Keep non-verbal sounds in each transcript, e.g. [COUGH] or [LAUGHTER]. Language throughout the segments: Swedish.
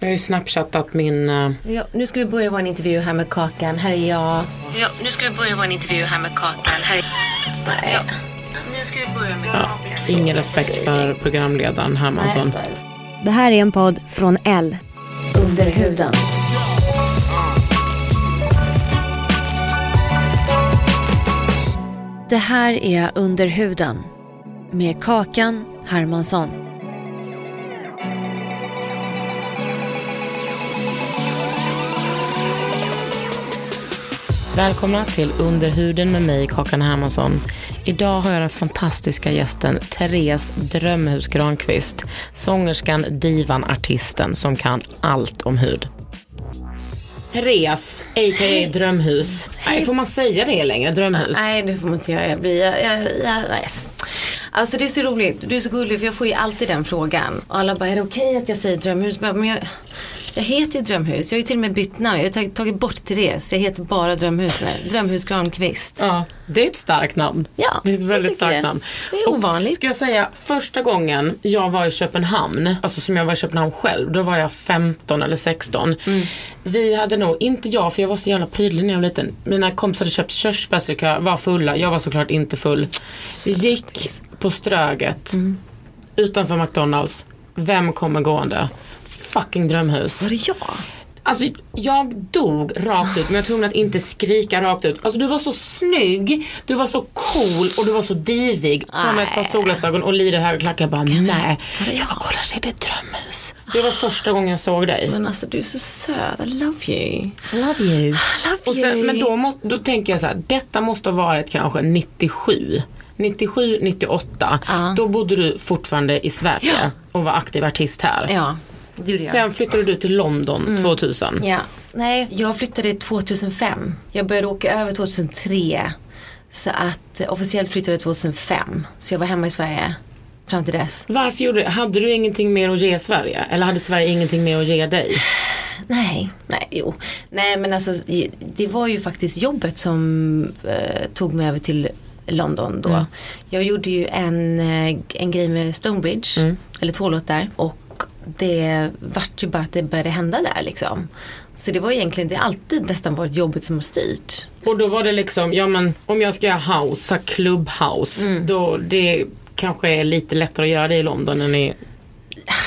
Jag har ju snapchattat min... eh, Ja, nu ska vi börja vår intervju här med Kakan. Här är jag. Ja, nu ska vi börja vår intervju här med Kakan. Här är... Nej. Nu ska vi börja med ja, ingen respekt för programledaren Hermansson. Det här är en podd från L. Under huden. Det här är Under huden med Kakan Hermansson. Välkomna till Underhuden med mig, Kakan Hermansson. Idag har jag den fantastiska gästen Therese Drömhus Granqvist. Sångerskan, divan, artisten som kan allt om hud. Therese, a.k.a. Drömhus. Nej, får man säga det längre? Drömhus? Nej, det får man inte göra. Jag blir, jag, jag, jag, yes. Alltså det är så roligt. Du är så gullig för jag får ju alltid den frågan. Och alla bara, är det okej att jag säger drömhus? Men jag, jag heter ju Drömhus. Jag har ju till och med bytt namn. Jag har tagit, bort Therese. Jag heter bara Drömhus nu. Drömhus Granqvist. Ja, det är ett starkt namn. Ja, det är ett väldigt starkt det. namn. Det är Och ovanligt. Ska jag säga, första gången jag var i Köpenhamn, alltså som jag var i Köpenhamn själv, då var jag 15 eller 16. Mm. Vi hade nog, inte jag för jag var så jävla prydlig när jag var liten, mina kompisar hade köpt körsbärslikör, var fulla, jag var såklart inte full. Gick på Ströget Mm. utanför McDonalds. Vem kommer gående? Fucking drömhus. Var det jag? Alltså jag dog rakt ut men jag tvungen att inte skrika rakt ut. Alltså du var så snygg, du var så cool och du var så divig. Kom med ett par solglasögon och lite höga klackar. Jag bara nej. Jag bara kolla se det är ett drömhus. Det var första gången jag såg dig. Men alltså du är så söt. I love you. I love you. I love Och sen, men då, måste, då tänker jag så här, detta måste ha varit kanske 97. 97, 98. Då bodde du fortfarande i Sverige Ja. och var aktiv artist här. Ja. Sen flyttade du till London 2000. Ja. Nej, jag flyttade 2005. Jag började åka över 2003. Så att eh, officiellt flyttade jag 2005. Så jag var hemma i Sverige fram till dess. Varför gjorde du Hade du ingenting mer att ge Sverige? Eller hade Sverige ingenting mer att ge dig? Nej, nej, jo. Nej, men alltså det var ju faktiskt jobbet som eh, tog mig över till London då. Jag gjorde ju en, eh, en grej med Stonebridge, eller två låtar. Och det vart ju bara att det började hända där liksom. Så det var egentligen, det har alltid nästan varit jobbet som har styrt. Och då var det liksom, ja men om jag ska göra house, så här clubhouse, då det kanske är lite lättare att göra det i London än i,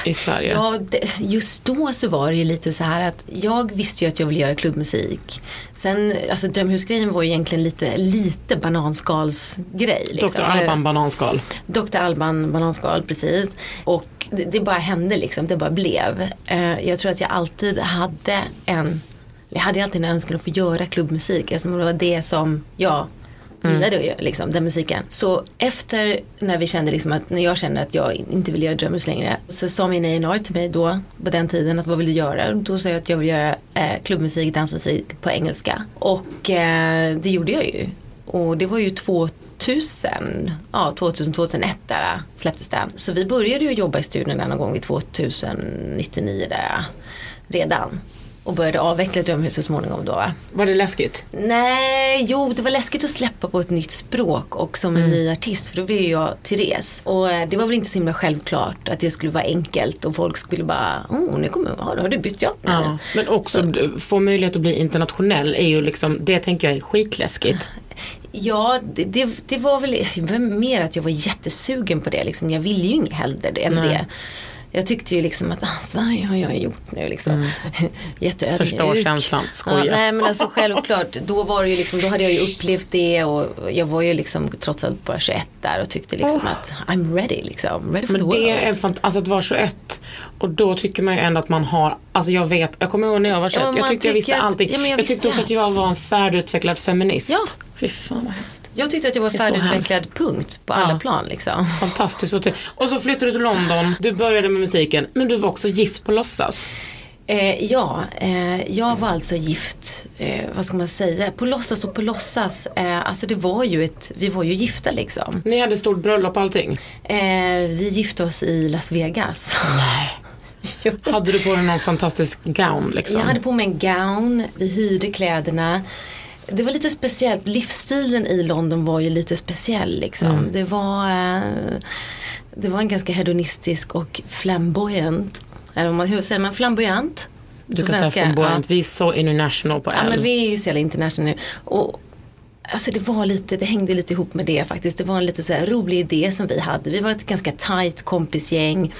i Sverige. Ja, just då så var det ju lite så här att jag visste ju att jag ville göra klubbmusik. Sen, alltså drömhusgrejen var ju egentligen lite, lite bananskalsgrej. Liksom. Dr. Alban bananskal. Dr. Alban bananskal, precis. Och det, det bara hände liksom, det bara blev. Eh, jag tror att jag alltid hade en, jag hade alltid en önskan att få göra klubbmusik eftersom det var det som jag gillade mm. ju liksom, den musiken. Så efter när vi kände liksom att, när jag kände att jag inte ville göra Drömmers längre så sa min A&ampp.R till mig då på den tiden att vad vill du göra? Då sa jag att jag vill göra eh, klubbmusik, dansmusik på engelska. Och eh, det gjorde jag ju. Och det var ju 2000, ja 2000, 2001 där eh, släpptes den. Så vi började ju jobba i studion där någon gång i 2099 där eh, redan. Och började avveckla Drömhus så småningom då. Var det läskigt? Nej, jo det var läskigt att släppa på ett nytt språk och som en ny artist för då blev ju jag Therese. Och eh, det var väl inte så himla självklart att det skulle vara enkelt och folk skulle bara, oh nu kommer, ja, då har du bytt jobb nu. Ja. Men också d- få möjlighet att bli internationell är ju liksom, det tänker jag är skitläskigt. [LAUGHS] Ja, det, det, det var väl mer att jag var jättesugen på det. Liksom. Jag ville ju inget hellre det än Nej. det. Jag tyckte ju liksom att ah, Sverige har jag gjort nu liksom. Mm. [LAUGHS] Jätteödmjuk. Förstår känslan, skoja. Ja, nej men alltså självklart, då var det ju liksom, då hade jag ju upplevt det och jag var ju liksom trots allt bara 21 där och tyckte liksom oh. att I'm ready liksom. Ready for men the world. det är fant- alltså att vara 21 och då tycker man ju ändå att man har, alltså jag vet, jag kommer ihåg när jag var 21, ja, jag tyckte jag visste att, allting. Ja, jag, jag tyckte också att jag var en färdigutvecklad feminist. Ja. Fy fan vad hemskt. Jag tyckte att jag var färdigutvecklad punkt på alla plan liksom. Fantastiskt. Och så flyttade du till London, du började med musiken, men du var också gift på låtsas. Eh, ja, eh, jag var alltså gift, eh, vad ska man säga, på låtsas och på låtsas. Eh, alltså det var ju ett, vi var ju gifta liksom. Ni hade stort bröllop och allting? Eh, vi gifte oss i Las Vegas. Nej. [LAUGHS] hade du på dig någon fantastisk gown liksom? Jag hade på mig en gown, vi hyrde kläderna. Det var lite speciellt, livsstilen i London var ju lite speciell liksom. Mm. Det var eh, det var en ganska hedonistisk och flamboyant eller hur säger man, flamboyant? Du kan säga flamboyant, ja. vi är så international på L. Ja men vi är ju så jävla international nu. Och, Alltså det var lite, det hängde lite ihop med det faktiskt. Det var en lite så rolig idé som vi hade. Vi var ett ganska tajt kompisgäng.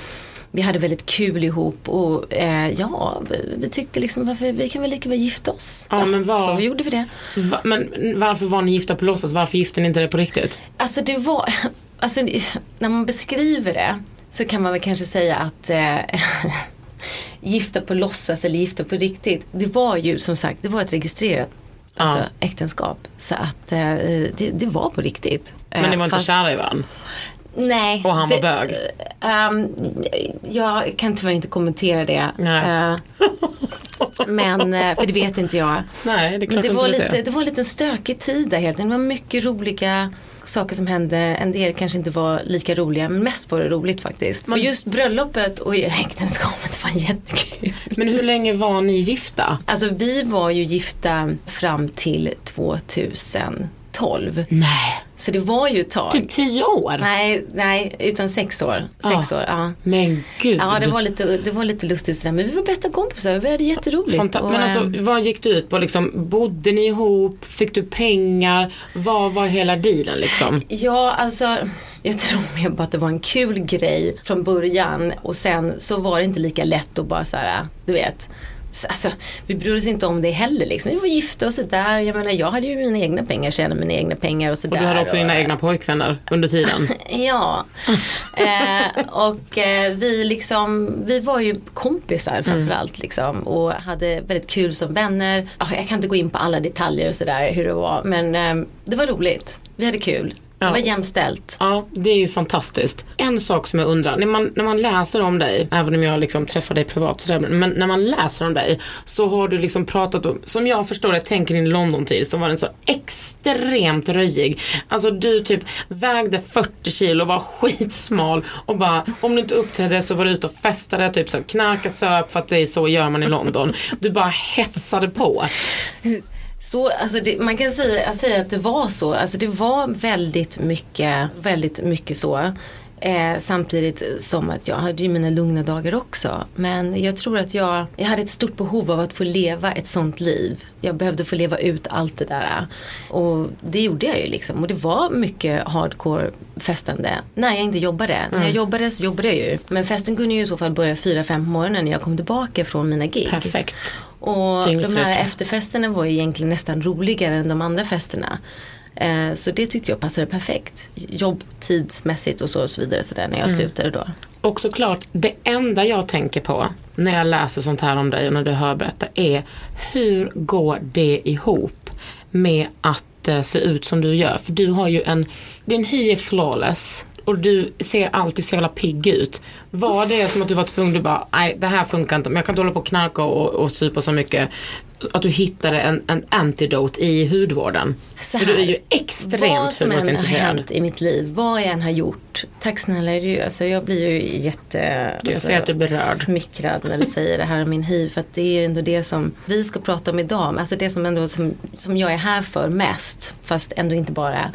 Vi hade väldigt kul ihop och eh, ja, vi tyckte liksom varför, vi kan väl lika väl gifta oss. Ja, men var, så gjorde vi det. Va, men varför var ni gifta på låtsas? Varför gifte ni inte det på riktigt? Alltså det var, [LAUGHS] alltså [LAUGHS] när man beskriver det så kan man väl kanske säga att eh, [LAUGHS] gifta på låtsas eller gifta på riktigt. Det var ju som sagt, det var ett registrerat alltså, äktenskap. Så att eh, det, det, var på riktigt. Men ni var inte Fast, kära i varandra? Nej. Och han var bög? Um, jag kan tyvärr inte kommentera det. Uh, men, för det vet inte jag. Nej, det är klart det var, lite, det. det var lite en stökig tid där helt. Det var mycket roliga saker som hände. En del kanske inte var lika roliga men mest var det roligt faktiskt. Men just bröllopet och äktenskapet var [LAUGHS] jättekul. Men hur länge var ni gifta? Alltså vi var ju gifta fram till 2000 12. Nej. Så det var ju ett tag. Typ 10 år? Nej, nej utan 6 år. Sex ah, år ja. Men gud. Ja, det var lite, det var lite lustigt sådär. Men vi var bästa kompisar, vi hade jätteroligt. Fanta och, men alltså. Ehm, vad gick du ut på? Liksom, bodde ni ihop? Fick du pengar? Vad var hela dealen liksom? Ja, alltså jag tror mer på att det var en kul grej från början och sen så var det inte lika lätt att bara så här, du vet Alltså, vi brydde oss inte om det heller. Liksom. Vi var gifta och sådär. Jag menar, jag hade ju mina egna pengar, tjänade mina egna pengar och sådär. Och du hade också och... dina egna pojkvänner under tiden. [LAUGHS] ja. eh, och eh, vi liksom, vi var ju kompisar framförallt mm. liksom. Och hade väldigt kul som vänner. Oh, jag kan inte gå in på alla detaljer och sådär hur det var. Men eh, det var roligt. Vi hade kul. Det var jämställt. Ja, det är ju fantastiskt. En sak som jag undrar, när man, när man läser om dig, även om jag liksom träffar dig privat, men när man läser om dig så har du liksom pratat om, som jag förstår det, tänker din London-tid, så var den så extremt röjig. Alltså du typ vägde 40 kilo, var skitsmal och bara, om du inte uppträdde så var du ute och festade, typ så knarka, söp, för att det är så gör man i London. Du bara hetsade på. Så, alltså det, man kan säga, säga att det var så. Alltså det var väldigt mycket, väldigt mycket så. Eh, samtidigt som att jag hade ju mina lugna dagar också. Men jag tror att jag, jag hade ett stort behov av att få leva ett sånt liv. Jag behövde få leva ut allt det där. Och det gjorde jag ju liksom. Och det var mycket hardcore festande när jag inte jobbade. Mm. När jag mm. jobbade så jobbade jag ju. Men festen kunde ju i så fall börja fyra fem på morgonen när jag kom tillbaka från mina gig. Perfekt. Och de här efterfesterna var ju egentligen nästan roligare än de andra festerna. Eh, så det tyckte jag passade perfekt. Jobb tidsmässigt och så, och så vidare så där, när jag mm. slutade då. Och såklart, det enda jag tänker på när jag läser sånt här om dig och när du hör berätta är hur går det ihop med att eh, se ut som du gör? För du har ju en, din hy är flawless och du ser alltid så jävla pigg ut. Var det som att du var tvungen, du bara, nej det här funkar inte, men jag kan inte hålla på och knarka och, och supa så mycket att du hittade en, en antidote i hudvården. Så här, För du är ju extremt Vad som än har hänt i mitt liv, vad jag än har gjort. Tack snälla, är alltså, jag blir ju jätte jag alltså, att du är berörd. smickrad när du [LAUGHS] säger det här om min hy. För att det är ju ändå det som vi ska prata om idag. Alltså det som, ändå, som, som jag är här för mest. Fast ändå inte bara.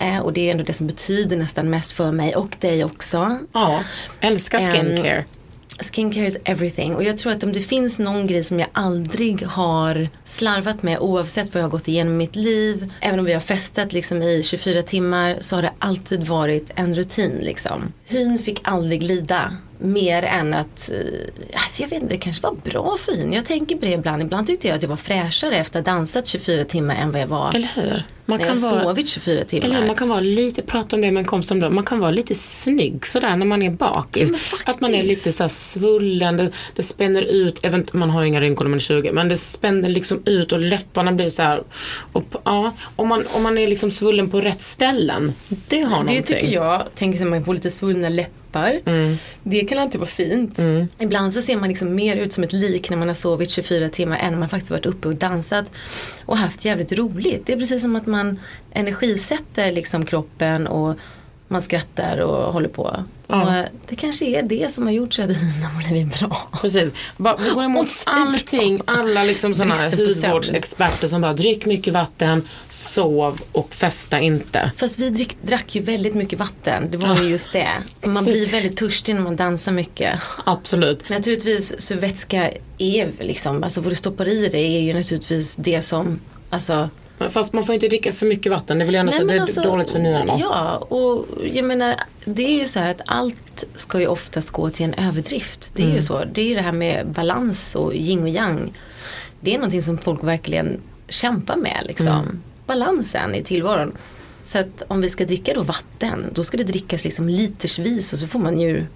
Eh, och det är ändå det som betyder nästan mest för mig och dig också. Ja, älskar skincare. Um, Skincare is everything och jag tror att om det finns någon grej som jag aldrig har slarvat med oavsett vad jag har gått igenom i mitt liv. Även om vi har festat liksom i 24 timmar så har det alltid varit en rutin liksom. Hyn fick aldrig lida mer än att, eh, alltså jag vet inte, det kanske var bra för hyn. Jag tänker på det ibland. Ibland tyckte jag att jag var fräschare efter att ha dansat 24 timmar än vad jag var Eller hur? Man när jag sovit 24 timmar. Eller hur? man kan vara lite, prata om det med en kompis om det, man kan vara lite snygg sådär när man är bakis. Ja, att man är lite så här svullen, det, det spänner ut, även, man har inga rynkor när man är 20, men det spänner liksom ut och läpparna blir så här. Och, ja, om, man, om man är liksom svullen på rätt ställen, det har Det någonting. tycker jag, tänker att man får lite svullna läppar. Det kan alltid vara fint. Ibland så ser man liksom mer ut som ett lik när man har sovit 24 timmar än när man faktiskt varit uppe och dansat och haft jävligt roligt. Det är precis som att man energisätter liksom kroppen och man skrattar och håller på. Och det kanske är det som har gjort så att hyn har blivit bra. Precis. Bara, vi går emot allting. Alla liksom såna här hudvårdsexperter som bara drick mycket vatten, sov och festa inte. Fast vi drick, drack ju väldigt mycket vatten. Det var ju just det. Man blir väldigt törstig när man dansar mycket. Absolut. Naturligtvis så vätska är liksom, alltså vad du stoppar i dig är ju naturligtvis det som, alltså Fast man får inte dricka för mycket vatten. Det vill jag ändå säga. Det är alltså, dåligt för njurarna. Ja, och jag menar det är ju så här att allt ska ju oftast gå till en överdrift. Det är Mm. ju så. Det är ju det här med balans och yin och yang. Det är någonting som folk verkligen kämpar med liksom. Mm. Balansen i tillvaron. Så att om vi ska dricka då vatten, då ska det drickas liksom litersvis och så får man njur,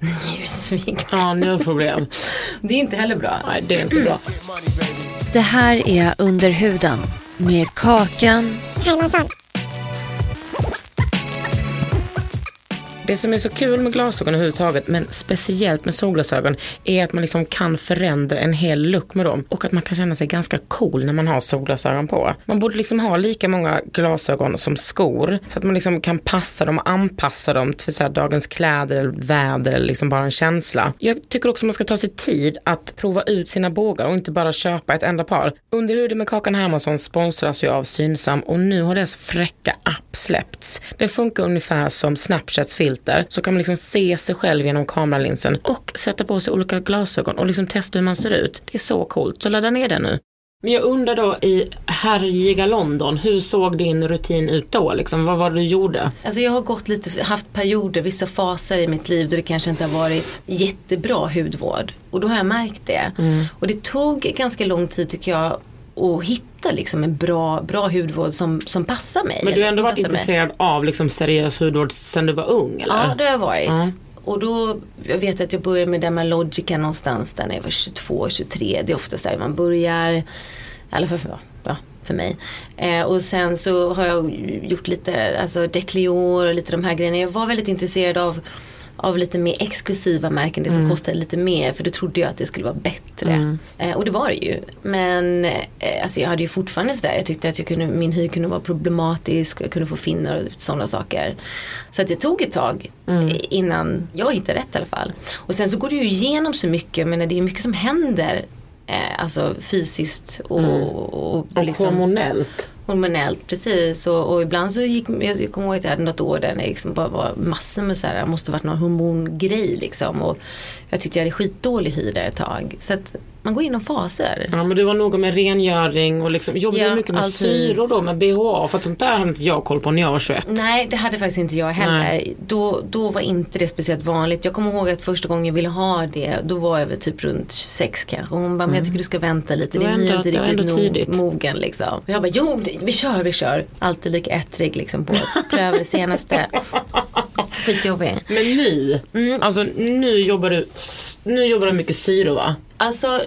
[LAUGHS] njursvikt. Ja, njurproblem. Det är inte heller bra. Nej, det är inte bra. Det här är Under huden med Kakan Det som är så kul med glasögon överhuvudtaget, men speciellt med solglasögon, är att man liksom kan förändra en hel look med dem. Och att man kan känna sig ganska cool när man har solglasögon på. Man borde liksom ha lika många glasögon som skor. Så att man liksom kan passa dem och anpassa dem till så här dagens kläder, väder eller liksom bara en känsla. Jag tycker också man ska ta sig tid att prova ut sina bågar och inte bara köpa ett enda par. Under huden med Kakan Hermansson sponsras ju av Synsam och nu har dess fräcka app släppts. Den funkar ungefär som Snapchats filter. Så kan man liksom se sig själv genom kameralinsen och sätta på sig olika glasögon och liksom testa hur man ser ut. Det är så coolt, så ladda ner den nu. Men jag undrar då i härjiga London, hur såg din rutin ut då? Liksom, vad var det du gjorde? Alltså jag har gått lite, haft perioder, vissa faser i mitt liv då det kanske inte har varit jättebra hudvård. Och då har jag märkt det. Mm. Och det tog ganska lång tid tycker jag att hitta liksom en bra, bra hudvård som, som passar mig. Men du har ändå varit passar mig. intresserad av liksom seriös hudvård sedan du var ung eller? Ja, det har jag varit. Ja. Och då, jag vet att jag började med Dermalogica någonstans där när jag var 22, 23. Det är oftast där man börjar. I alla fall för, ja, för mig. Eh, och sen så har jag gjort lite, alltså Declior och lite de här grejerna. Jag var väldigt intresserad av av lite mer exklusiva märken, det som Mm. kostade lite mer för då trodde jag att det skulle vara bättre. Eh, och det var det ju. Men eh, alltså jag hade ju fortfarande sådär, jag tyckte att jag kunde, min hy kunde vara problematisk och jag kunde få finnar och sådana saker. Så att det tog ett tag Mm. innan jag hittade rätt i alla fall. Och sen så går det ju igenom så mycket, men det är mycket som händer eh, alltså fysiskt och, och, Mm. Och liksom, hormonellt hormonellt. Precis och, och ibland så gick, jag, kommer ihåg att jag hade något år där det liksom bara var massor med så här, det måste varit någon hormongrej liksom. Och jag tyckte jag hade skitdålig hy där ett tag. Så att man går igenom faser. Ja men du var noga med rengöring och liksom, jobbade Ja, mycket med alltid. syror då med BHA? För att sånt där hade inte jag koll på när jag var 21. Nej, det hade faktiskt inte jag heller. Nej. Då, då var inte det speciellt vanligt. Jag kommer ihåg att första gången jag ville ha det, då var jag väl typ runt 26 kanske. Och hon bara, men jag tycker du ska vänta lite, Det det är ändå- inte det riktigt ändå tidigt. nog, mogen liksom. Och jag bara, jo det- vi kör, vi kör. Alltid lika ettrig liksom på att pröva det senaste. Skitjobbig. Men nu, Mm. alltså nu jobbar du, nu jobbar du mycket syror va? Alltså,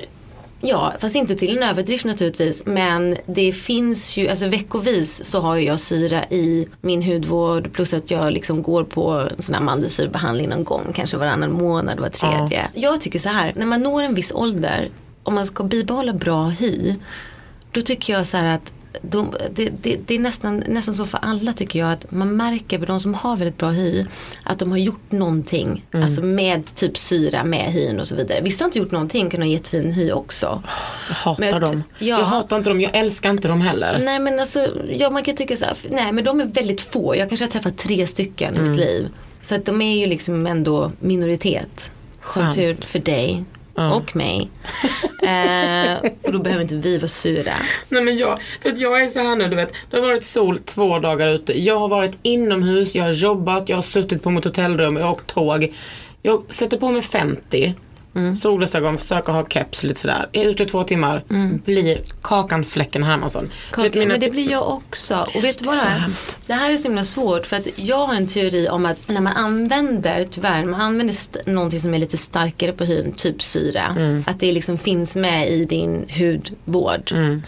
ja, fast inte till en överdrift naturligtvis. Men det finns ju, alltså veckovis så har jag syra i min hudvård. Plus att jag liksom går på en sån här mandelsyrebehandling någon gång. Kanske varannan månad, var tredje. Jag tycker så här, när man når en viss ålder. Om man ska bibehålla bra hy. Då tycker jag så här att de, det, det, det är nästan, nästan så för alla tycker jag att man märker på de som har väldigt bra hy att de har gjort någonting. Alltså med typ syra med hyn och så vidare. Vissa har inte gjort någonting kan ha jättefin hy också. Jag hatar jag- dem. ja. Jag hatar inte dem, jag älskar inte dem heller. Nej men alltså, ja man kan tycka så här, nej men de är väldigt få. Jag kanske har träffat tre stycken i mitt liv. Så att de är ju liksom ändå minoritet. Som Skönt. tur för dig och mig. eh, och då behöver inte vi vara sura. Nej men jag, för att jag är så här nu du vet, det har varit sol två dagar ute. Jag har varit inomhus, jag har jobbat, jag har suttit på mitt hotellrum, jag har åkt tåg. Jag sätter på mig 50, solglasögon, försöker ha keps lite sådär. Är ute två timmar, blir Kakan Fläcken Hermansson. Du vet, Kaka, mina- Men det blir jag också. Och vet du vad det är? hemskt. Det här är så himla svårt för att jag har en teori om att när man använder, tyvärr, man använder st- någonting som är lite starkare på hyn, typ syra. Mm. Att det liksom finns med i din hudvård, Mm.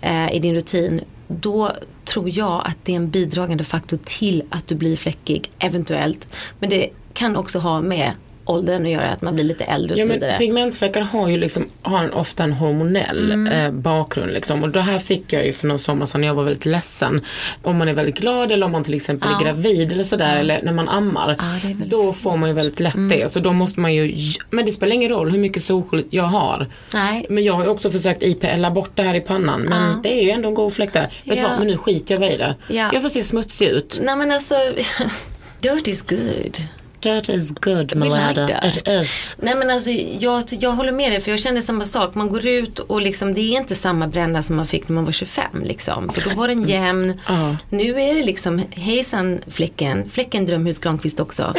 eh, i din rutin. Då tror jag att det är en bidragande faktor till att du blir fläckig, eventuellt. Men det kan också ha med åldern att göra, att man blir lite äldre och Ja, så vidare. pigmentfläckar har ju liksom, har en, ofta en hormonell Mm. eh, bakgrund. Liksom. Och det här fick jag ju för någon sommar sedan när jag var väldigt ledsen. Om man är väldigt glad eller om man till exempel är gravid eller sådär eller när man ammar. Ja, då får man ju väldigt lätt Mm. det. Så då måste man ju, men det spelar ingen roll hur mycket solskydd jag har. Nej. Men jag har ju också försökt IPLa bort det här i pannan. Men Ja. det är ju ändå en god fläck där. Vet Ja. vad, men nu skiter jag i det. Ja. Jag får se smutsig ut. Nej men alltså, [LAUGHS] dirt is good. Dirt is good We like dirt. It is. Nej men alltså jag, jag håller med dig för jag känner samma sak. Man går ut och liksom det är inte samma bränna som man fick när man var 25 liksom. För då var den jämn. Ja. Nu är det liksom hejsan fläcken, fläcken Drömhus Granqvist också.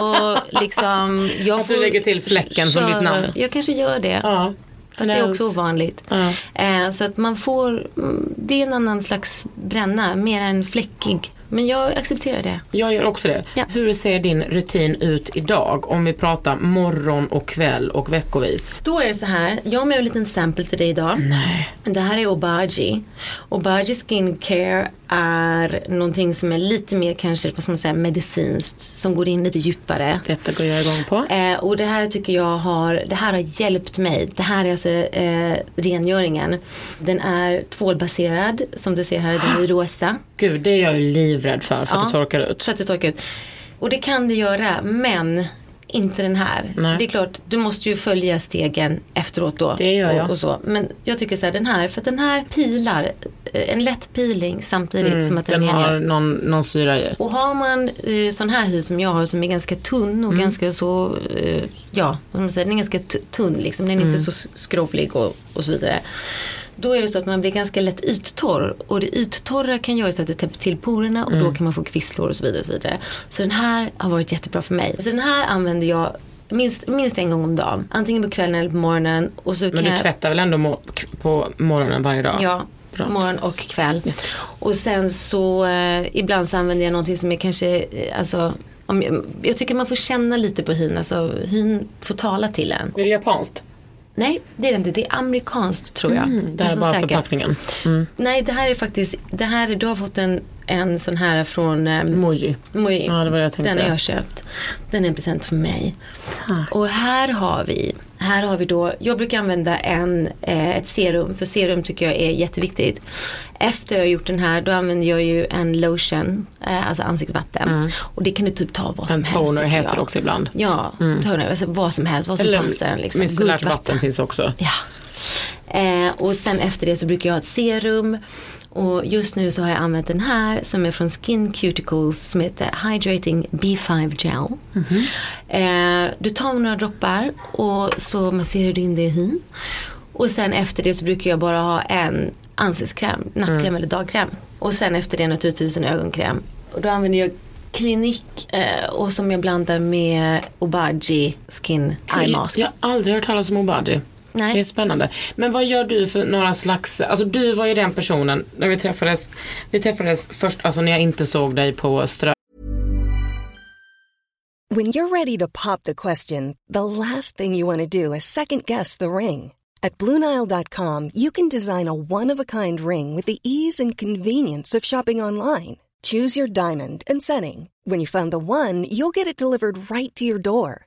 och liksom jag Att du lägger till fläcken som ditt namn. Jag kanske gör det. Ja. För det är också ovanligt. Eh, så att man får, mm, det är en annan slags bränna, mer än fläckig. Men jag accepterar det. Jag gör också det. Ja. Hur ser din rutin ut idag? Om vi pratar morgon och kväll och veckovis. Då är det så här, jag har med en liten sample till dig idag. Nej. Det här är Obagi. Obagi Skincare är någonting som är lite mer kanske, vad ska man säga, medicinskt. Som går in lite djupare. Detta går jag igång på. Eh, och det här tycker jag har, det här har hjälpt mig. Det här är alltså eh, rengöringen. Den är tvålbaserad, som du ser här, den är rosa. Gud, det är jag ju livrädd för, för att Ja. det torkar ut. För att det torkar ut. Och det kan det göra, men inte den här. Nej. Det är klart, du måste ju följa stegen efteråt då. Det gör jag. Och, och så. Men jag tycker så här, den här, för att den här pilar, eh, en lätt peeling samtidigt som att den, Mm, Den har någon, någon syra i. Och har man eh, sån här hud som jag har som är ganska tunn Mm. och ganska så, eh, ja, säga, den är ganska tunn liksom. Den är Mm. inte så skrovlig och, och så vidare. Då är det så att man blir ganska lätt yttorr och det yttorra kan göra så att det täpper till porerna och Mm. då kan man få kvisslor och så vidare. Och så, vidare. så den här har varit jättebra för mig. Så den här använder jag minst, minst en gång om dagen. Antingen på kvällen eller på morgonen. Och så Men kan du jag, tvättar väl ändå k- på morgonen varje dag? Ja, Bra. morgon och kväll. Och sen så eh, ibland så använder jag någonting som är kanske, eh, alltså om jag, jag tycker man får känna lite på hyn, alltså hyn får tala till en. Är det japanskt? Nej, det är det inte, det är amerikanskt tror jag. Mm, det här är bara säker. förpackningen. Mm. Nej, det här är faktiskt, det här är, du har fått en, en sån här från um, Moji. Moi. Ja, det var det jag tänkte. Den har jag köpt. Den är en present för mig. Tack. Och här har vi, här har vi då, jag brukar använda en, eh, ett serum, för serum tycker jag är jätteviktigt. Efter jag har gjort den här, då använder jag ju en lotion, eh, alltså ansiktsvatten. Och det kan du typ ta vad som Mm. En helst. toner tycker heter det också ibland. Ja, toner, alltså vad som helst, vad som passar. en, Liksom. micellärt vatten finns också. Ja. Eh, och sen efter det så brukar jag ha ett serum. Och just nu så har jag använt den här som är från Skin Cuticles som heter Hydrating B5 Gel. eh, du tar några droppar och så masserar du in det i hyn. Och sen efter det så brukar jag bara ha en ansiktskräm, nattkräm eller dagkräm. Och sen efter det naturligtvis en ögonkräm. Och då använder jag Clinique eh, och som jag blandar med Obagi Skin Eye Mask. Jag har aldrig hört talas om Obagi. Nej. Det är spännande. Men vad gör du för några slags, alltså du var ju den personen när vi träffades, vi träffades först, alltså när jag inte såg dig på Strö When you're ready to pop the question, the last thing you want to do is second guess the ring. At Bluenile.com, you can design a one of a kind ring with the ease and convenience of shopping online. Choose your diamond and setting. When you find the one, you'll get it delivered right to your door.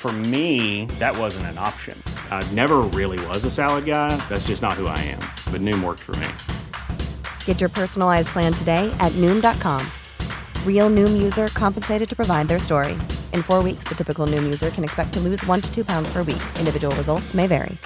For me, that wasn't an option. I never really was a salad guy. That's just not who I am. But Noom worked for me. Get your personalized plan today at Noom.com. Real Noom user compensated to provide their story. In four weeks, the typical Noom user can expect to lose one to two pounds per week. Individual results may vary.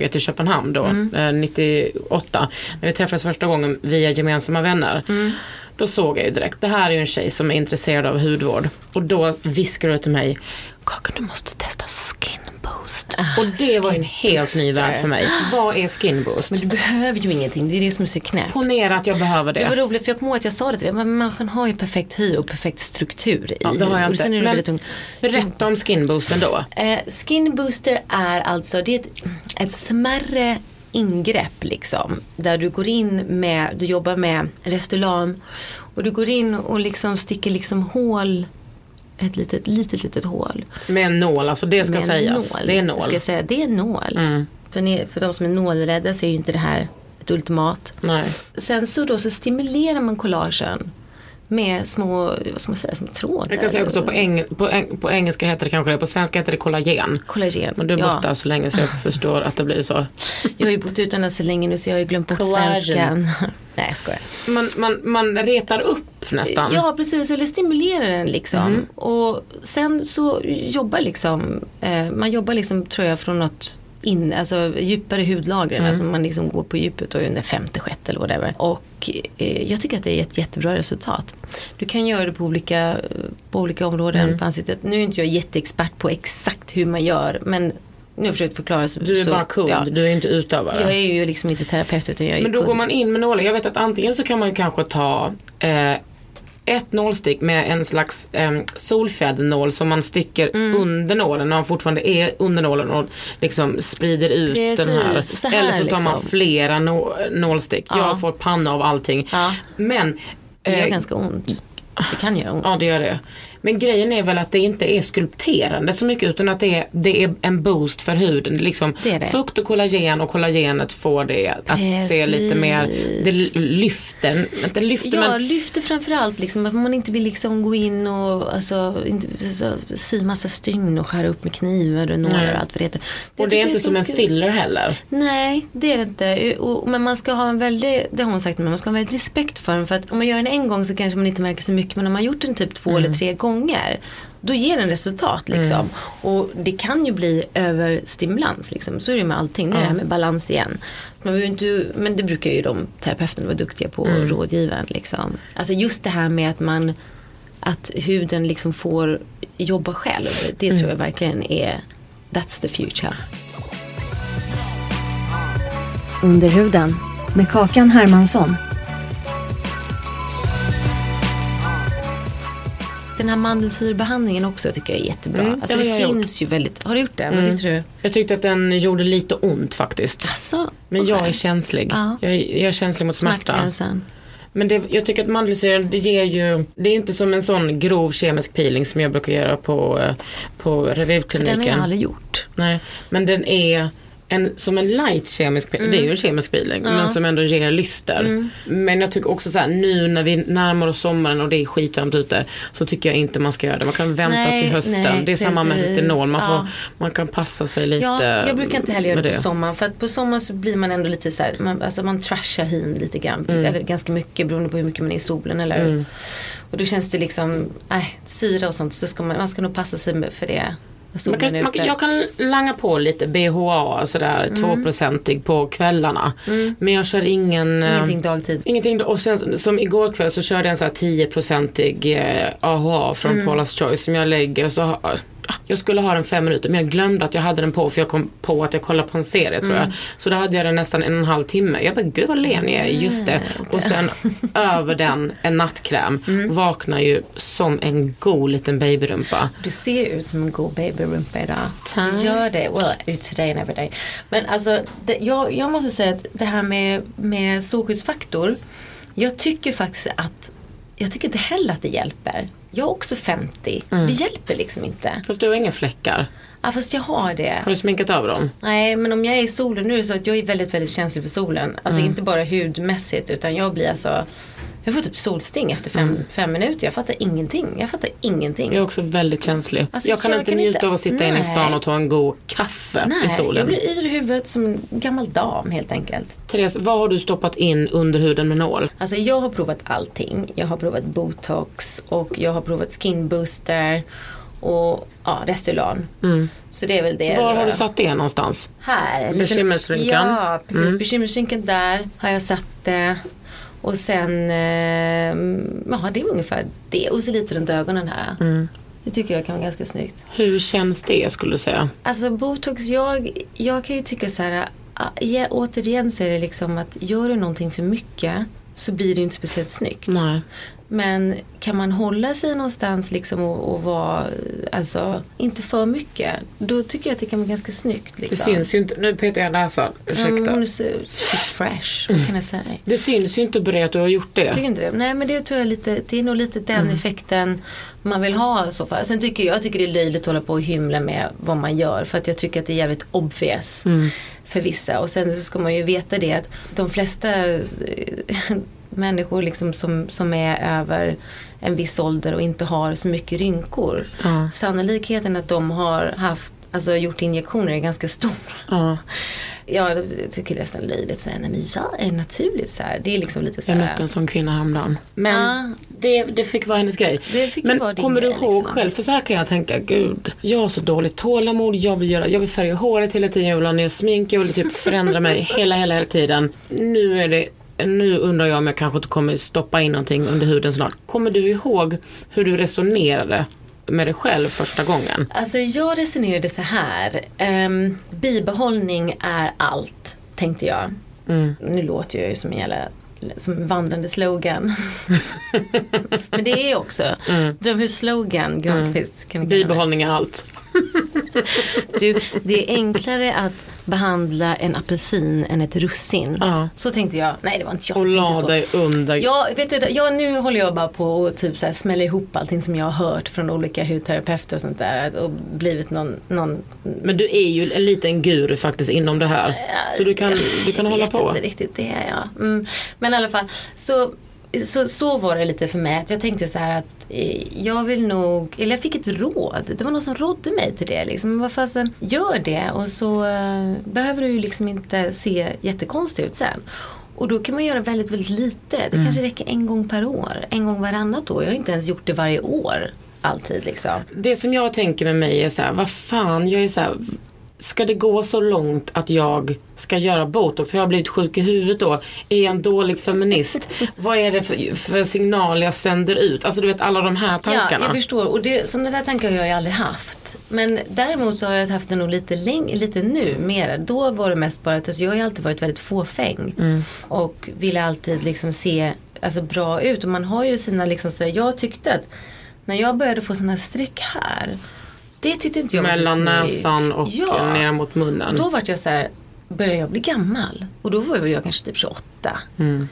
i Köpenhamn då, Mm. eh, 98. När vi träffades första gången via gemensamma vänner. Mm. Då såg jag ju direkt, det här är ju en tjej som är intresserad av hudvård. Och då viskade du till mig, Kakan du måste testa skin boost. och det var en helt ny värld för mig. Vad är skin boost? Men du behöver ju ingenting, det är det som är så knäppt. Ponera att jag behöver Det var det. roligt för jag kommer ihåg att jag sa det till dig, men människan har ju perfekt hy och perfekt struktur i. Ja, det har jag inte. är det Men tung. berätta om skin boosten då. Eh, skin booster är alltså det är ett, ett smärre ingrepp liksom. Där du går in med, du jobbar med Restylane och du går in och liksom sticker liksom hål ett litet, litet, litet hål. Med en nål, alltså det ska sägas. nål. Det är Jag nål. Ska säga, det är nål. Mm. För, ni, för de som är nålrädda så är ju inte det här ett ultimat. Nej. Sen så då så stimulerar man collagen med små, vad ska man säga, små trådar. Jag kan säga också på, eng, på, eng, på engelska heter det kanske det, på svenska heter det kollagen. Kollagen. Men du är ja. borta så länge så jag förstår att det blir så. [LAUGHS] Jag har ju bott utomlands så länge nu så jag har ju glömt bort svenskan. [LAUGHS] Nej jag skojar. Man, man, man retar upp nästan. Ja precis, eller stimulerar den liksom. Mm. Och sen så jobbar liksom, eh, man jobbar liksom tror jag från något in, alltså djupare hudlagren, Mm. alltså man liksom går på djupet och är under femte, sjätte eller whatever. Och eh, jag tycker att det är ett jättebra resultat. Du kan göra det på olika, på olika områden Mm. på ansiktet. Nu är inte jag jätteexpert på exakt hur man gör, men nu har jag försökt förklara. Så, Du är så, bara kund, ja. du är inte utövare. Jag är ju liksom inte terapeut utan jag är Men då kund. går man in med nålar. Jag vet att antingen så kan man ju kanske ta eh, ett nålstick med en slags eh, solfjädernål som man sticker Mm. under nålen när man fortfarande är under nålen och liksom sprider ut den här. Precis, så här Eller så tar man liksom. flera nå- nålstick. Ja. Jag får panna av allting. Ja. Men Det gör eh, ganska ont. Det kan göra ont. Ja det gör det. Men grejen är väl att det inte är skulpterande så mycket utan att det är, det är en boost för huden. Liksom Det är det. Fukt och kollagen och kollagenet får det att se lite mer, det lyfter, inte lyfter Ja, men lyfter framförallt liksom att man inte vill liksom gå in och alltså, inte, så, sy massa stygn och skära upp med knivar och nålar och allt vad det heter. och det är inte som en filler heller. Nej, det är det inte. Och, men man ska ha en väldigt, det har hon sagt, men man ska ha en väldigt respekt för den. För att om man gör den en gång så kanske man inte märker så mycket. Men om man har gjort den typ två Mm. eller tre gånger. Då ger den resultat liksom. Och det kan ju bli överstimulans liksom. Så är det med allting. Det är det här med balans igen. Man inte, men det brukar ju de terapeuterna vara duktiga på. Mm. och rådgiva en, liksom. Alltså just det här med att man att huden liksom får jobba själv. Det Mm. tror jag verkligen är That's the future. Under huden med Kakan Hermansson. Den här mandelsyrebehandlingen också tycker jag är jättebra. Mm, alltså det jag Mm. finns ju väldigt, har du gjort det? Vad tyckte du? Jag tyckte att den gjorde lite ont faktiskt. Alltså, Men jag okej. är känslig. Ja. Jag, är, jag är känslig mot smärta. Smärtgränsen. Men det, jag tycker att mandelsyra det ger ju, det är inte som en sån grov kemisk peeling som jag brukar göra på, eh, på För revivkliniken. den har jag aldrig gjort. Nej, men den är en, som en light kemisk peeling. Det är ju en kemisk peeling men som ändå ger lyster. Men jag tycker också så här nu när vi närmar oss sommaren och det är skitvarmt ute så tycker jag inte man ska göra det. Man kan vänta Nej, till hösten. nej, det är samma med retinol. Man, får, Ja. man kan passa sig lite Ja, jag brukar inte heller göra det på sommaren. För att på sommaren så blir man ändå lite så här, man, alltså man trashar hyn lite grann. Mm. Eller ganska mycket beroende på hur mycket man är i solen eller Och då känns det liksom, nej, syra och sånt så ska man, man ska nog passa sig för det. När Man kan, man, jag kan langa på lite BHA sådär Mm. tvåprocentig på kvällarna. Men jag kör ingen eh, Ingenting dagtid. Ingenting, och sen som igår kväll så körde jag en så här 10-procentig eh, AHA från Mm. Paula's Choice som jag lägger så har, jag skulle ha den fem minuter men jag glömde att jag hade den på för jag kom på att jag kollade på en serie tror Mm. jag. Så då hade jag den nästan en och en halv timme. Jag bara gud vad len jag är, just det. Och sen [LAUGHS] över den en nattkräm. Mm. Vaknar ju som en god liten babyrumpa. Du ser ut som en god babyrumpa idag. Tack. Du gör det. Well, it's today and every day. Men alltså, det, jag, jag måste säga att det här med, med solskyddsfaktor. Jag tycker faktiskt att, jag tycker inte heller att det hjälper. Jag är också 50. Mm. Det hjälper liksom inte. Fast du har inga fläckar. Ja, fast jag har det. Har du sminkat av dem? Nej, men om jag är i solen, nu så att jag är väldigt, väldigt känslig för solen. Alltså inte bara hudmässigt utan jag blir alltså jag får typ solsting efter fem, fem minuter. Jag fattar ingenting. Jag fattar ingenting. Jag är också väldigt känslig. Alltså, jag kan jag inte kan njuta inte- av att sitta inne i stan och ta en god kaffe Nej, i solen. jag blir yr i huvudet som en gammal dam helt enkelt. Therese, vad har du stoppat in under huden med nål? Alltså jag har provat allting. Jag har provat botox och jag har provat skin booster. och ja, Restylane. Så det är väl det. Mm. Var har då. du satt det någonstans? Här. Bekymmersrynkan. Ja, precis. Mm. Bekymmersrynkan där har jag satt det. Och sen, eh, ja det är ungefär det. Och så lite runt ögonen här. Mm. Det tycker jag kan vara ganska snyggt. Hur känns det skulle du säga? Alltså botox, jag, jag kan ju tycka så här. ah, Ja, återigen så är det liksom att gör du någonting för mycket så blir det ju inte speciellt snyggt. Nej. Men kan man hålla sig någonstans liksom och, och vara, alltså inte för mycket. Då tycker jag att det kan vara ganska snyggt. Det Liksom. syns ju inte, nu petar jag näsan, ursäkta. hon är så, så fresh, vad kan jag säga? Det syns ju inte på dig att du har gjort det. Tycker inte det? Nej men det tror jag lite, det är nog lite den Mm. effekten man vill ha i så fall. Sen tycker jag, jag tycker det är löjligt att hålla på och hymla med vad man gör för att jag tycker att det är jävligt obvious Mm. för vissa. Och sen så ska man ju veta det att de flesta eh, människor liksom som, som är över en viss ålder och inte har så mycket rynkor. Ja. Sannolikheten att de har haft, alltså gjort injektioner är ganska stor. Ja. Ja, jag tycker det är nästan löjligt. Så här, nej men jag är naturligt så här. Det är liksom lite så Jag här. mötte en sån kvinna häromdagen. Men Ja. det, det fick vara hennes grej. Det fick Men kommer du ihåg liksom. själv, för så här kan jag tänka, gud, jag har så dåligt tålamod, jag vill, göra, jag vill färga håret hela tiden, jag vill ha ner smink, jag vill typ förändra mig hela, hela, hela tiden. Nu är det nu undrar jag om jag kanske inte kommer stoppa in någonting under huden snart. Kommer du ihåg hur du resonerade med dig själv första gången? Alltså jag resonerade så här. Um, bibehållning är allt, tänkte jag. Mm. Nu låter jag ju som en jävla som vandrande slogan. [LAUGHS] Men det är också drömhusslogan, Granqvist. Det. Bibehållning är allt. [LAUGHS] [LAUGHS] Du, det är enklare att behandla en apelsin än ett russin. Ja. Så tänkte jag. Nej det var inte jag Och la dig under. Ja, vet du, ja, nu håller jag bara på att typ så här smälla ihop allting som jag har hört från olika hudterapeuter och sånt där. Och blivit någon, någon Men du är ju en liten guru faktiskt inom det här. Så du kan, du kan jag hålla vet på. inte riktigt, det är jag. Mm. Men i alla fall, så, så, så var det lite för mig. Att jag tänkte så här att eh, jag vill nog, eller jag fick ett råd. Det var någon som rådde mig till det. Liksom. Vad fasen, gör det och så eh, behöver du ju liksom inte se jättekonstig ut sen. Och då kan man göra väldigt, väldigt lite. Det kanske räcker en gång per år. En gång varannat år. Jag har inte ens gjort det varje år. Alltid liksom. Det som jag tänker med mig är så här, vad fan, jag är så här, ska det gå så långt att jag ska göra botox? Har jag blivit sjuk i huvudet då? Är jag en dålig feminist? [LAUGHS] vad är det för, för signal jag sänder ut? Alltså du vet alla de här Ja, tankarna. jag förstår. Och det, sådana där tankar har jag aldrig haft. Men däremot så har jag haft det nog lite, läng- lite nu, mer. Då var det mest bara att alltså, jag har alltid varit väldigt fåfäng. Och ville alltid liksom se alltså, bra ut. Och man har ju sina liksom sådär, jag tyckte att när jag började få sådana streck här. Det tyckte inte jag var så Mellan snyggt. näsan och ja. ner mot munnen. Då vart jag så här, började jag bli gammal? Och då var jag kanske typ 28. Mm.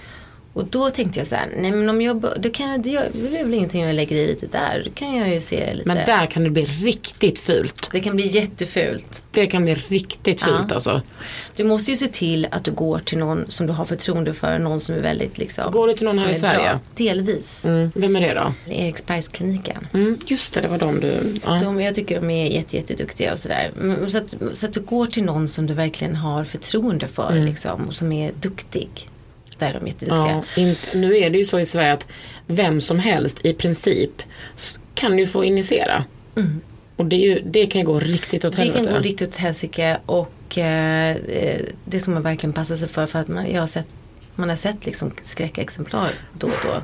Och då tänkte jag så här, nej men om jag, då kan jag, det är väl ingenting jag lägger i lite där. Då kan jag ju se lite. Men där kan det bli riktigt fult. Det kan bli jättefult. Det kan bli riktigt fult Ja. alltså. Du måste ju se till att du går till någon som du har förtroende för. Någon som är väldigt liksom. Går du till någon här i Sverige? bra. Delvis. Mm. Vem är det då? Eriksbergskliniken. Mm, just det, det var de du... Ja. De, jag tycker de är jätte, jätteduktiga och sådär. Mm, Så att, så att du går till någon som du verkligen har förtroende för. Mm. Liksom, och som är duktig. Är de jätteduktiga. Ja, inte, nu är det ju så i Sverige att vem som helst i princip kan ju få injicera. Och det, ju, det kan ju gå riktigt åt Mm. Det helvete. kan gå riktigt åt helsike och eh, eh, det ska man verkligen passa sig för. För att man, jag har sett, man har sett liksom skräckexemplar då och då.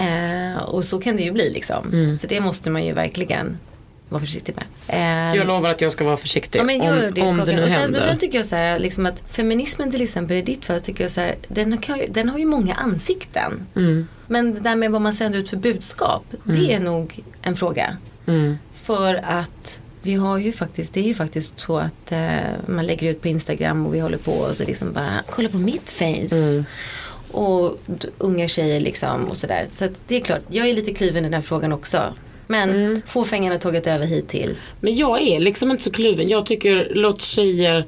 Eh, och så kan det ju bli liksom. Mm. Så det måste man ju verkligen vara försiktig med. Eh, Jag lovar att jag ska vara försiktig Ja, men om, det, om det nu och sen, händer. Men sen tycker jag så här, liksom att feminismen till exempel i ditt fall tycker jag så här, den, kan, den har ju många ansikten. Mm. Men det där med vad man sänder ut för budskap, det är nog en fråga. Mm. För att vi har ju faktiskt, det är ju faktiskt så att eh, man lägger ut på Instagram och vi håller på och så liksom bara, kolla på mitt face. Mm. Och unga tjejer liksom och sådär. Så att det är klart, jag är lite kluven i den här frågan också. Men Mm. fåfängan har tagit över hittills. Men jag är liksom inte så kluven. Jag tycker låt tjejer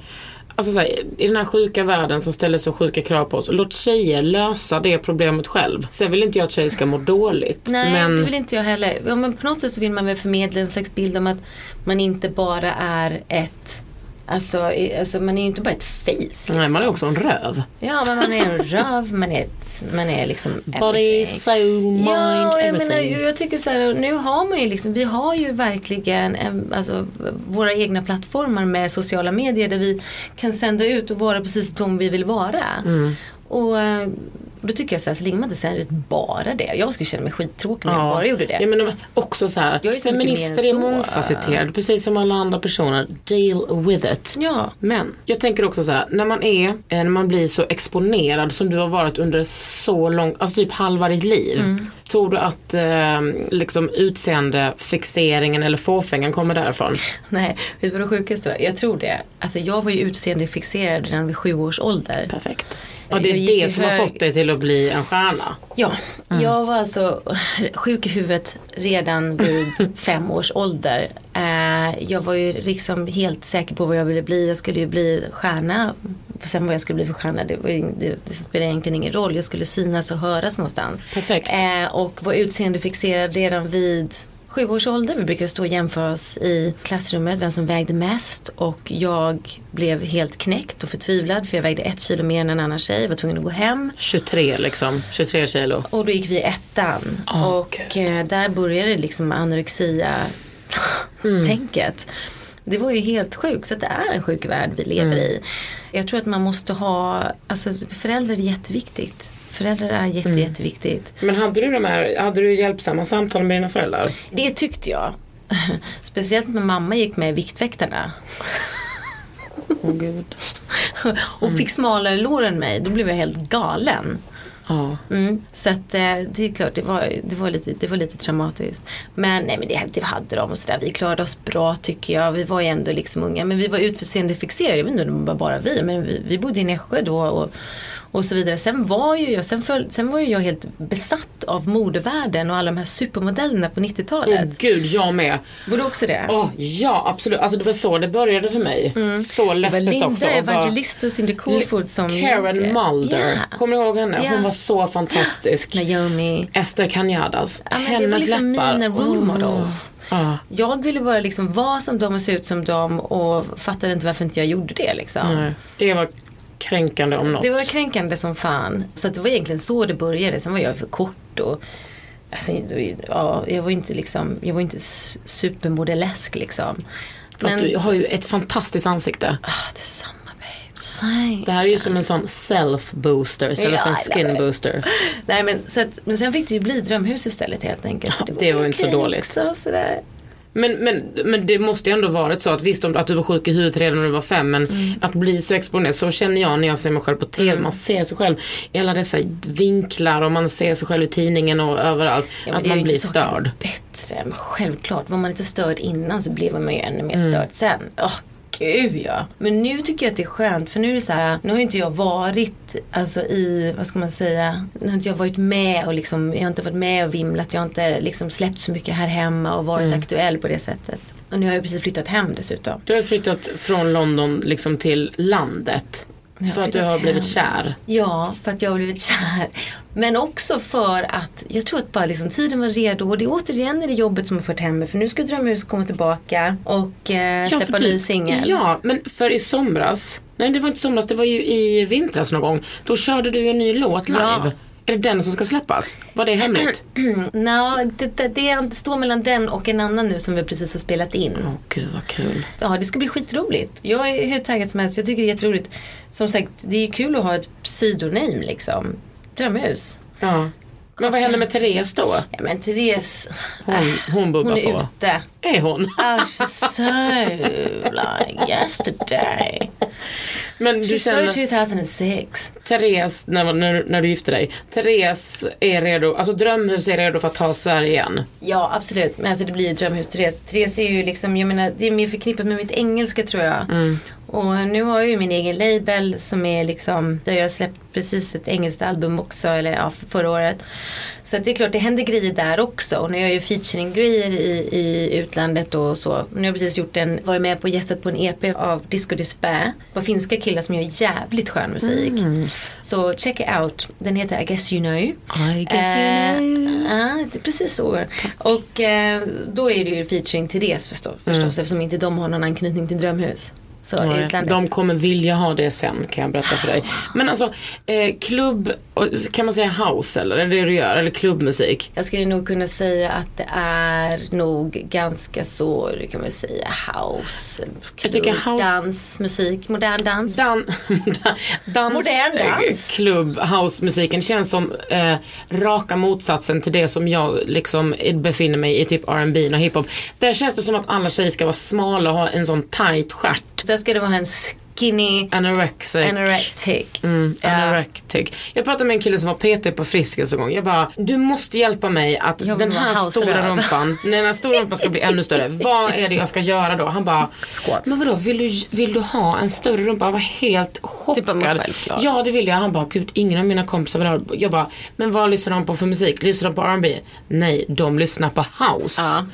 Alltså så här, i den här sjuka världen som ställer så sjuka krav på oss. Låt tjejer lösa det problemet själv. Sen vill inte jag att tjejer ska må [LAUGHS] dåligt. Nej, men det vill inte jag heller. Ja, men på något sätt så vill man väl förmedla en slags bild om att man inte bara är ett Alltså, alltså man är ju inte bara ett face. Liksom. Nej, man är också en röv. Ja, men man är en [LAUGHS] röv, man är, ett, man är liksom Body, everything. soul, mind, Ja, jag menar, everything. jag tycker så här, nu har man ju liksom, vi har ju verkligen en, alltså, våra egna plattformar med sociala medier där vi kan sända ut och vara precis de vi vill vara. Mm. Och eh, då tycker jag så här, så länge man inte sänder ut bara det. Jag skulle känna mig skittråkig om jag bara gjorde det. Ja, men också så här, Jag är så feminister är mångfacetterade precis som alla andra personer. Deal with it. Ja. Men jag tänker också så här, när man är, eh, när man blir så exponerad som du har varit under så lång, alltså typ halva ditt liv. Mm. Tror du att eh, liksom utseendefixeringen eller fåfängan kommer därifrån? Nej, vet du vad det sjukaste var? Jag tror det. Alltså jag var ju utseendefixerad redan vid sju års ålder. Perfekt. Ja, det är det som har hög- fått dig till att bli en stjärna. Ja, jag var alltså sjuk i huvudet redan vid [LAUGHS] fem års ålder. Eh, jag var ju liksom helt säker på vad jag ville bli. Jag skulle ju bli stjärna. Sen vad jag skulle bli för stjärna, det, var, det, det spelar egentligen ingen roll. Jag skulle synas och höras någonstans. Perfekt. Eh, och var utseendefixerad redan vid sju års ålder. Vi brukade stå och jämföra oss i klassrummet, vem som vägde mest. Och jag blev helt knäckt och förtvivlad för jag vägde ett kilo mer än en annan tjej. Jag var tvungen att gå hem. 23 liksom, 23 kilo. Och då gick vi i ettan. Åh, och eh, där började liksom anorexia tänket. Det var ju helt sjukt. Så det är en sjuk värld vi lever i. Jag tror att man måste ha, alltså föräldrar är jätteviktigt. Föräldrar är jätte, jätteviktigt. Men hade du de här, hade du hjälpsamma samtal med dina föräldrar? Det tyckte jag. [LAUGHS] Speciellt när mamma gick med i Viktväktarna. [LAUGHS] Åh gud. och fick smalare lår än mig. Då blev jag helt galen. Ja. Mm. Så att eh, det är klart, det var, det var, lite, det var lite traumatiskt. Men nej men det, det hade de och sådär. Vi klarade oss bra tycker jag. Vi var ju ändå liksom unga. Men vi var utseendefixerade. Jag vet inte om det var bara vi. Men vi, vi bodde i Nässjö då. Och, och så vidare. Sen var ju jag, sen, föl, sen var ju jag helt besatt av modevärlden och alla de här supermodellerna på 90-talet. Åh gud, jag med. Var du också det? Åh, ja, absolut. Alltså det var så det började för mig. Så Mm. det var lesbiskt också. Linda att vara- Evangelista och Cindy Crawford som Karen. Mulder. Ja. Kommer du ihåg henne? Ja. Hon var så fantastisk. Naomi. Esther Canyadas. Ja, men det Hennes var liksom läppar. mina role models. Ja. Jag ville bara liksom vara som dem och se ut som dem och fattade inte varför inte jag gjorde det liksom. Nej, det var kränkande om något. Det var kränkande som fan. Så att det var egentligen så det började. Sen var jag för kort och alltså, ja, jag var inte liksom, jag var inte supermodellesk liksom. Fast Men- du har ju ett fantastiskt ansikte. Ah, detsamma babe. Same. Det här är ju som en sån self booster istället Ja, för en I love skin it. booster. Nej men, så att, men sen fick det ju bli drömhus istället helt enkelt. Ja, det var ju inte så dåligt. Också, sådär. Men, men, men det måste ju ändå varit så att visst om att du var sjuk i huvudet redan när du var fem men Mm. att bli så exponerad, så känner jag när jag ser mig själv på TV. Man ser sig själv i alla dessa vinklar och man ser sig själv i tidningen och överallt. Ja, att det är man ju blir inte störd. Bättre, men självklart. Var man inte störd innan så blev man ju ännu mer Mm. störd sen. Åh, gud ja. Men nu tycker jag att det är skönt för nu är det så här, nu har inte jag varit alltså i, vad ska man säga, nu har inte jag varit med och liksom, jag har inte varit med och vimlat, jag har inte liksom släppt så mycket här hemma och varit Mm. aktuell på det sättet. Och nu har jag precis flyttat hem dessutom. Du har flyttat från London liksom till landet. Har För att du har blivit kär. Ja, för att jag har blivit kär. Men också för att jag tror att bara liksom tiden var redo. Och det är återigen är det jobbet som har fört hem mig. För nu ska Drömhus komma tillbaka och eh, släppa för ny singel. Ja, men för i somras, nej det var inte somras, det var ju i vintras någon gång. Då körde du en ny låt live. Ja. Är det den som ska släppas? Var det hemligt? Nå, det, det, det står mellan den och en annan nu som vi precis har spelat in. Åh gud vad kul. Ja, det ska bli skitroligt. Jag är hur taggad som helst. Jag tycker det är jätteroligt. Som sagt, det är ju kul att ha ett pseudonym liksom. Drömhus. Ja. Men vad hände med Therese då? Ja, men Therese, Hon, hon bubbar hon är på. ute. Är hon? Oh, she's so like yesterday. Men du She's känner, so 2006. Therese, när, när, när du gifte dig, Therese är redo, alltså Drömhus är redo för att ta Sverige igen. Ja, absolut. Men alltså det blir ju drömhus Therese. Therese är ju liksom, jag menar, det är mer förknippat med mitt engelska tror jag. Och nu har jag ju min egen label som är liksom, där jag släppt precis ett engelskt album också, eller ja, förra året. Så det är klart, det händer grejer där också. Och nu gör jag ju featuring-grejer i, i utlandet och så. Nu har jag precis gjort en, varit med på och gästat på en EP av Disco Despair. På finska killar som gör jävligt skön musik. Så check it out. Den heter I guess you know. I guess you Eh, know. Ja, det precis så. Och eh, då är det ju featuring Therese förstås, förstås eftersom inte de har någon anknytning till Drömhus. Så de kommer vilja ha det sen kan jag berätta för dig. Men alltså eh, klubb, kan man säga house eller? Är det det du gör? Eller klubbmusik? Jag skulle nog kunna säga att det är nog ganska så, kan man säga, house, Jag tycker klubb, house- dans, musik, modern dans. Dan, [LAUGHS] dans, Modern eh, dans. klubb, housemusiken känns som eh, raka motsatsen till det som jag liksom befinner mig i, typ R&B och hiphop. Där känns det som att alla tjejer ska vara smala och ha en sån tight stjärt. Sen ska det vara en skinny, Anorexic. anorectic. Mm, anorectic. Jag pratade med en kille som var PT på Friskis en gång. Jag bara, du måste hjälpa mig att den här stora rumpan, när den här stora rumpan ska bli ännu större. [LAUGHS] Vad är det jag ska göra då? Han bara, Squats. men vadå, vill du, vill du ha en större rumpa? Han var helt chockad. Typ. Ja, det vill jag. Han bara, gud, ingen av mina kompisar vill ha. Jag bara, men vad lyssnar de på för musik? Lyssnar de på R&B? Nej, de lyssnar på house. Ja.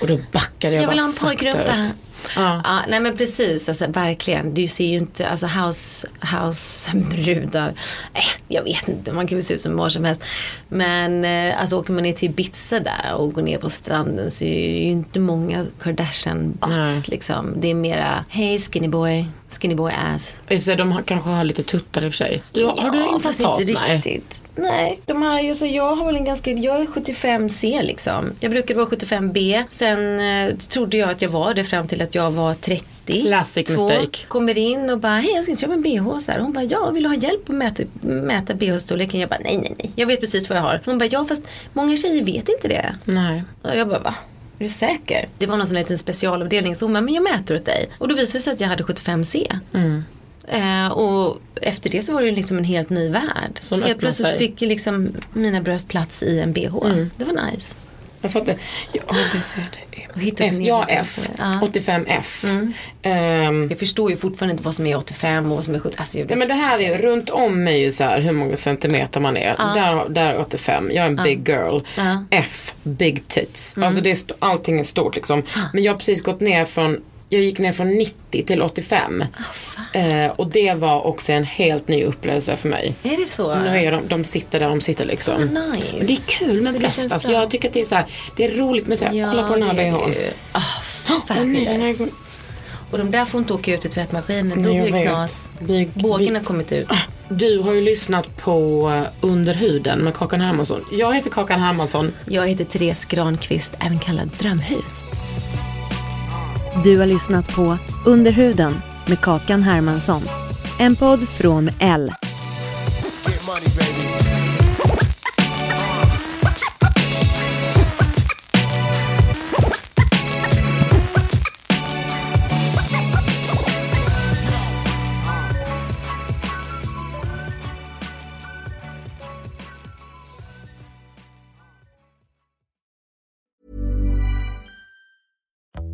Och då backade jag, Jag vill bara ha en pojkrumpa. ut. Ja. Ja, nej men precis, alltså, verkligen. Du ser ju inte, alltså house, housebrudar. Eh, jag vet inte, man kan väl se ut som var som helst. Men eh, alltså åker man ner till Ibiza där och går ner på stranden så är det ju inte många Kardashian butts liksom. Det är mera, hej skinny boy, skinny boy ass. Sig, de har, kanske har lite tuttar i och för sig. Du, har du Ja, implantat? inte Nej. riktigt. Nej, de har, alltså, jag har väl en ganska, jag är 75C liksom. Jag brukade vara 75B. Sen eh, trodde jag att jag var det fram till att jag var 30. Classic Två, mistake. Kommer in och bara, hej jag ska köpa en bh så här. Hon bara, ja vill du ha hjälp att mäta, mäta bh-storleken? Jag bara, nej nej nej, jag vet precis vad jag har. Hon bara, ja fast många tjejer vet inte det. Nej. Och jag bara, va? Är du säker? Det var någon sån liten specialavdelning så hon bara, men jag mäter åt dig. Och då visade det sig att jag hade 75C. Mm. Eh, och efter det så var det liksom en helt ny värld. Som helt plötsligt sig. fick liksom mina bröst plats i en bh. Mm. Det var nice. Jag fattar. Ja, det hitta F, ja, F. bh. Ja. 85F. Ehm, Jag förstår ju fortfarande inte vad som är 85 och vad som är 70. Alltså, Nej, men det här är runt om mig ju så här hur många centimeter man är. Där, där är 85. Jag är en big girl. Ja. F, big tits. Alltså det är allting är stort liksom. Men jag har precis gått ner från jag gick ner från 90 till 85. eh, och det var också en helt ny upplevelse för mig. Är det så? Nu är de, de sitter där de sitter liksom. Nice. Men det är kul med bröst. Alltså, jag tycker att det är så här, det är roligt med så här, kolla på den här bhn. Ah, fabulous. Och de där får inte åka ut i tvättmaskinen. Då blir det knas. Bågen har kommit ut. Du har ju lyssnat på eh, Under huden med Kakan Hermansson. Jag heter Kakan Hermansson. Jag heter Therese Granqvist, även kallad Drömhus. Du har lyssnat på Under huden med Kakan Hermansson. En podd från L.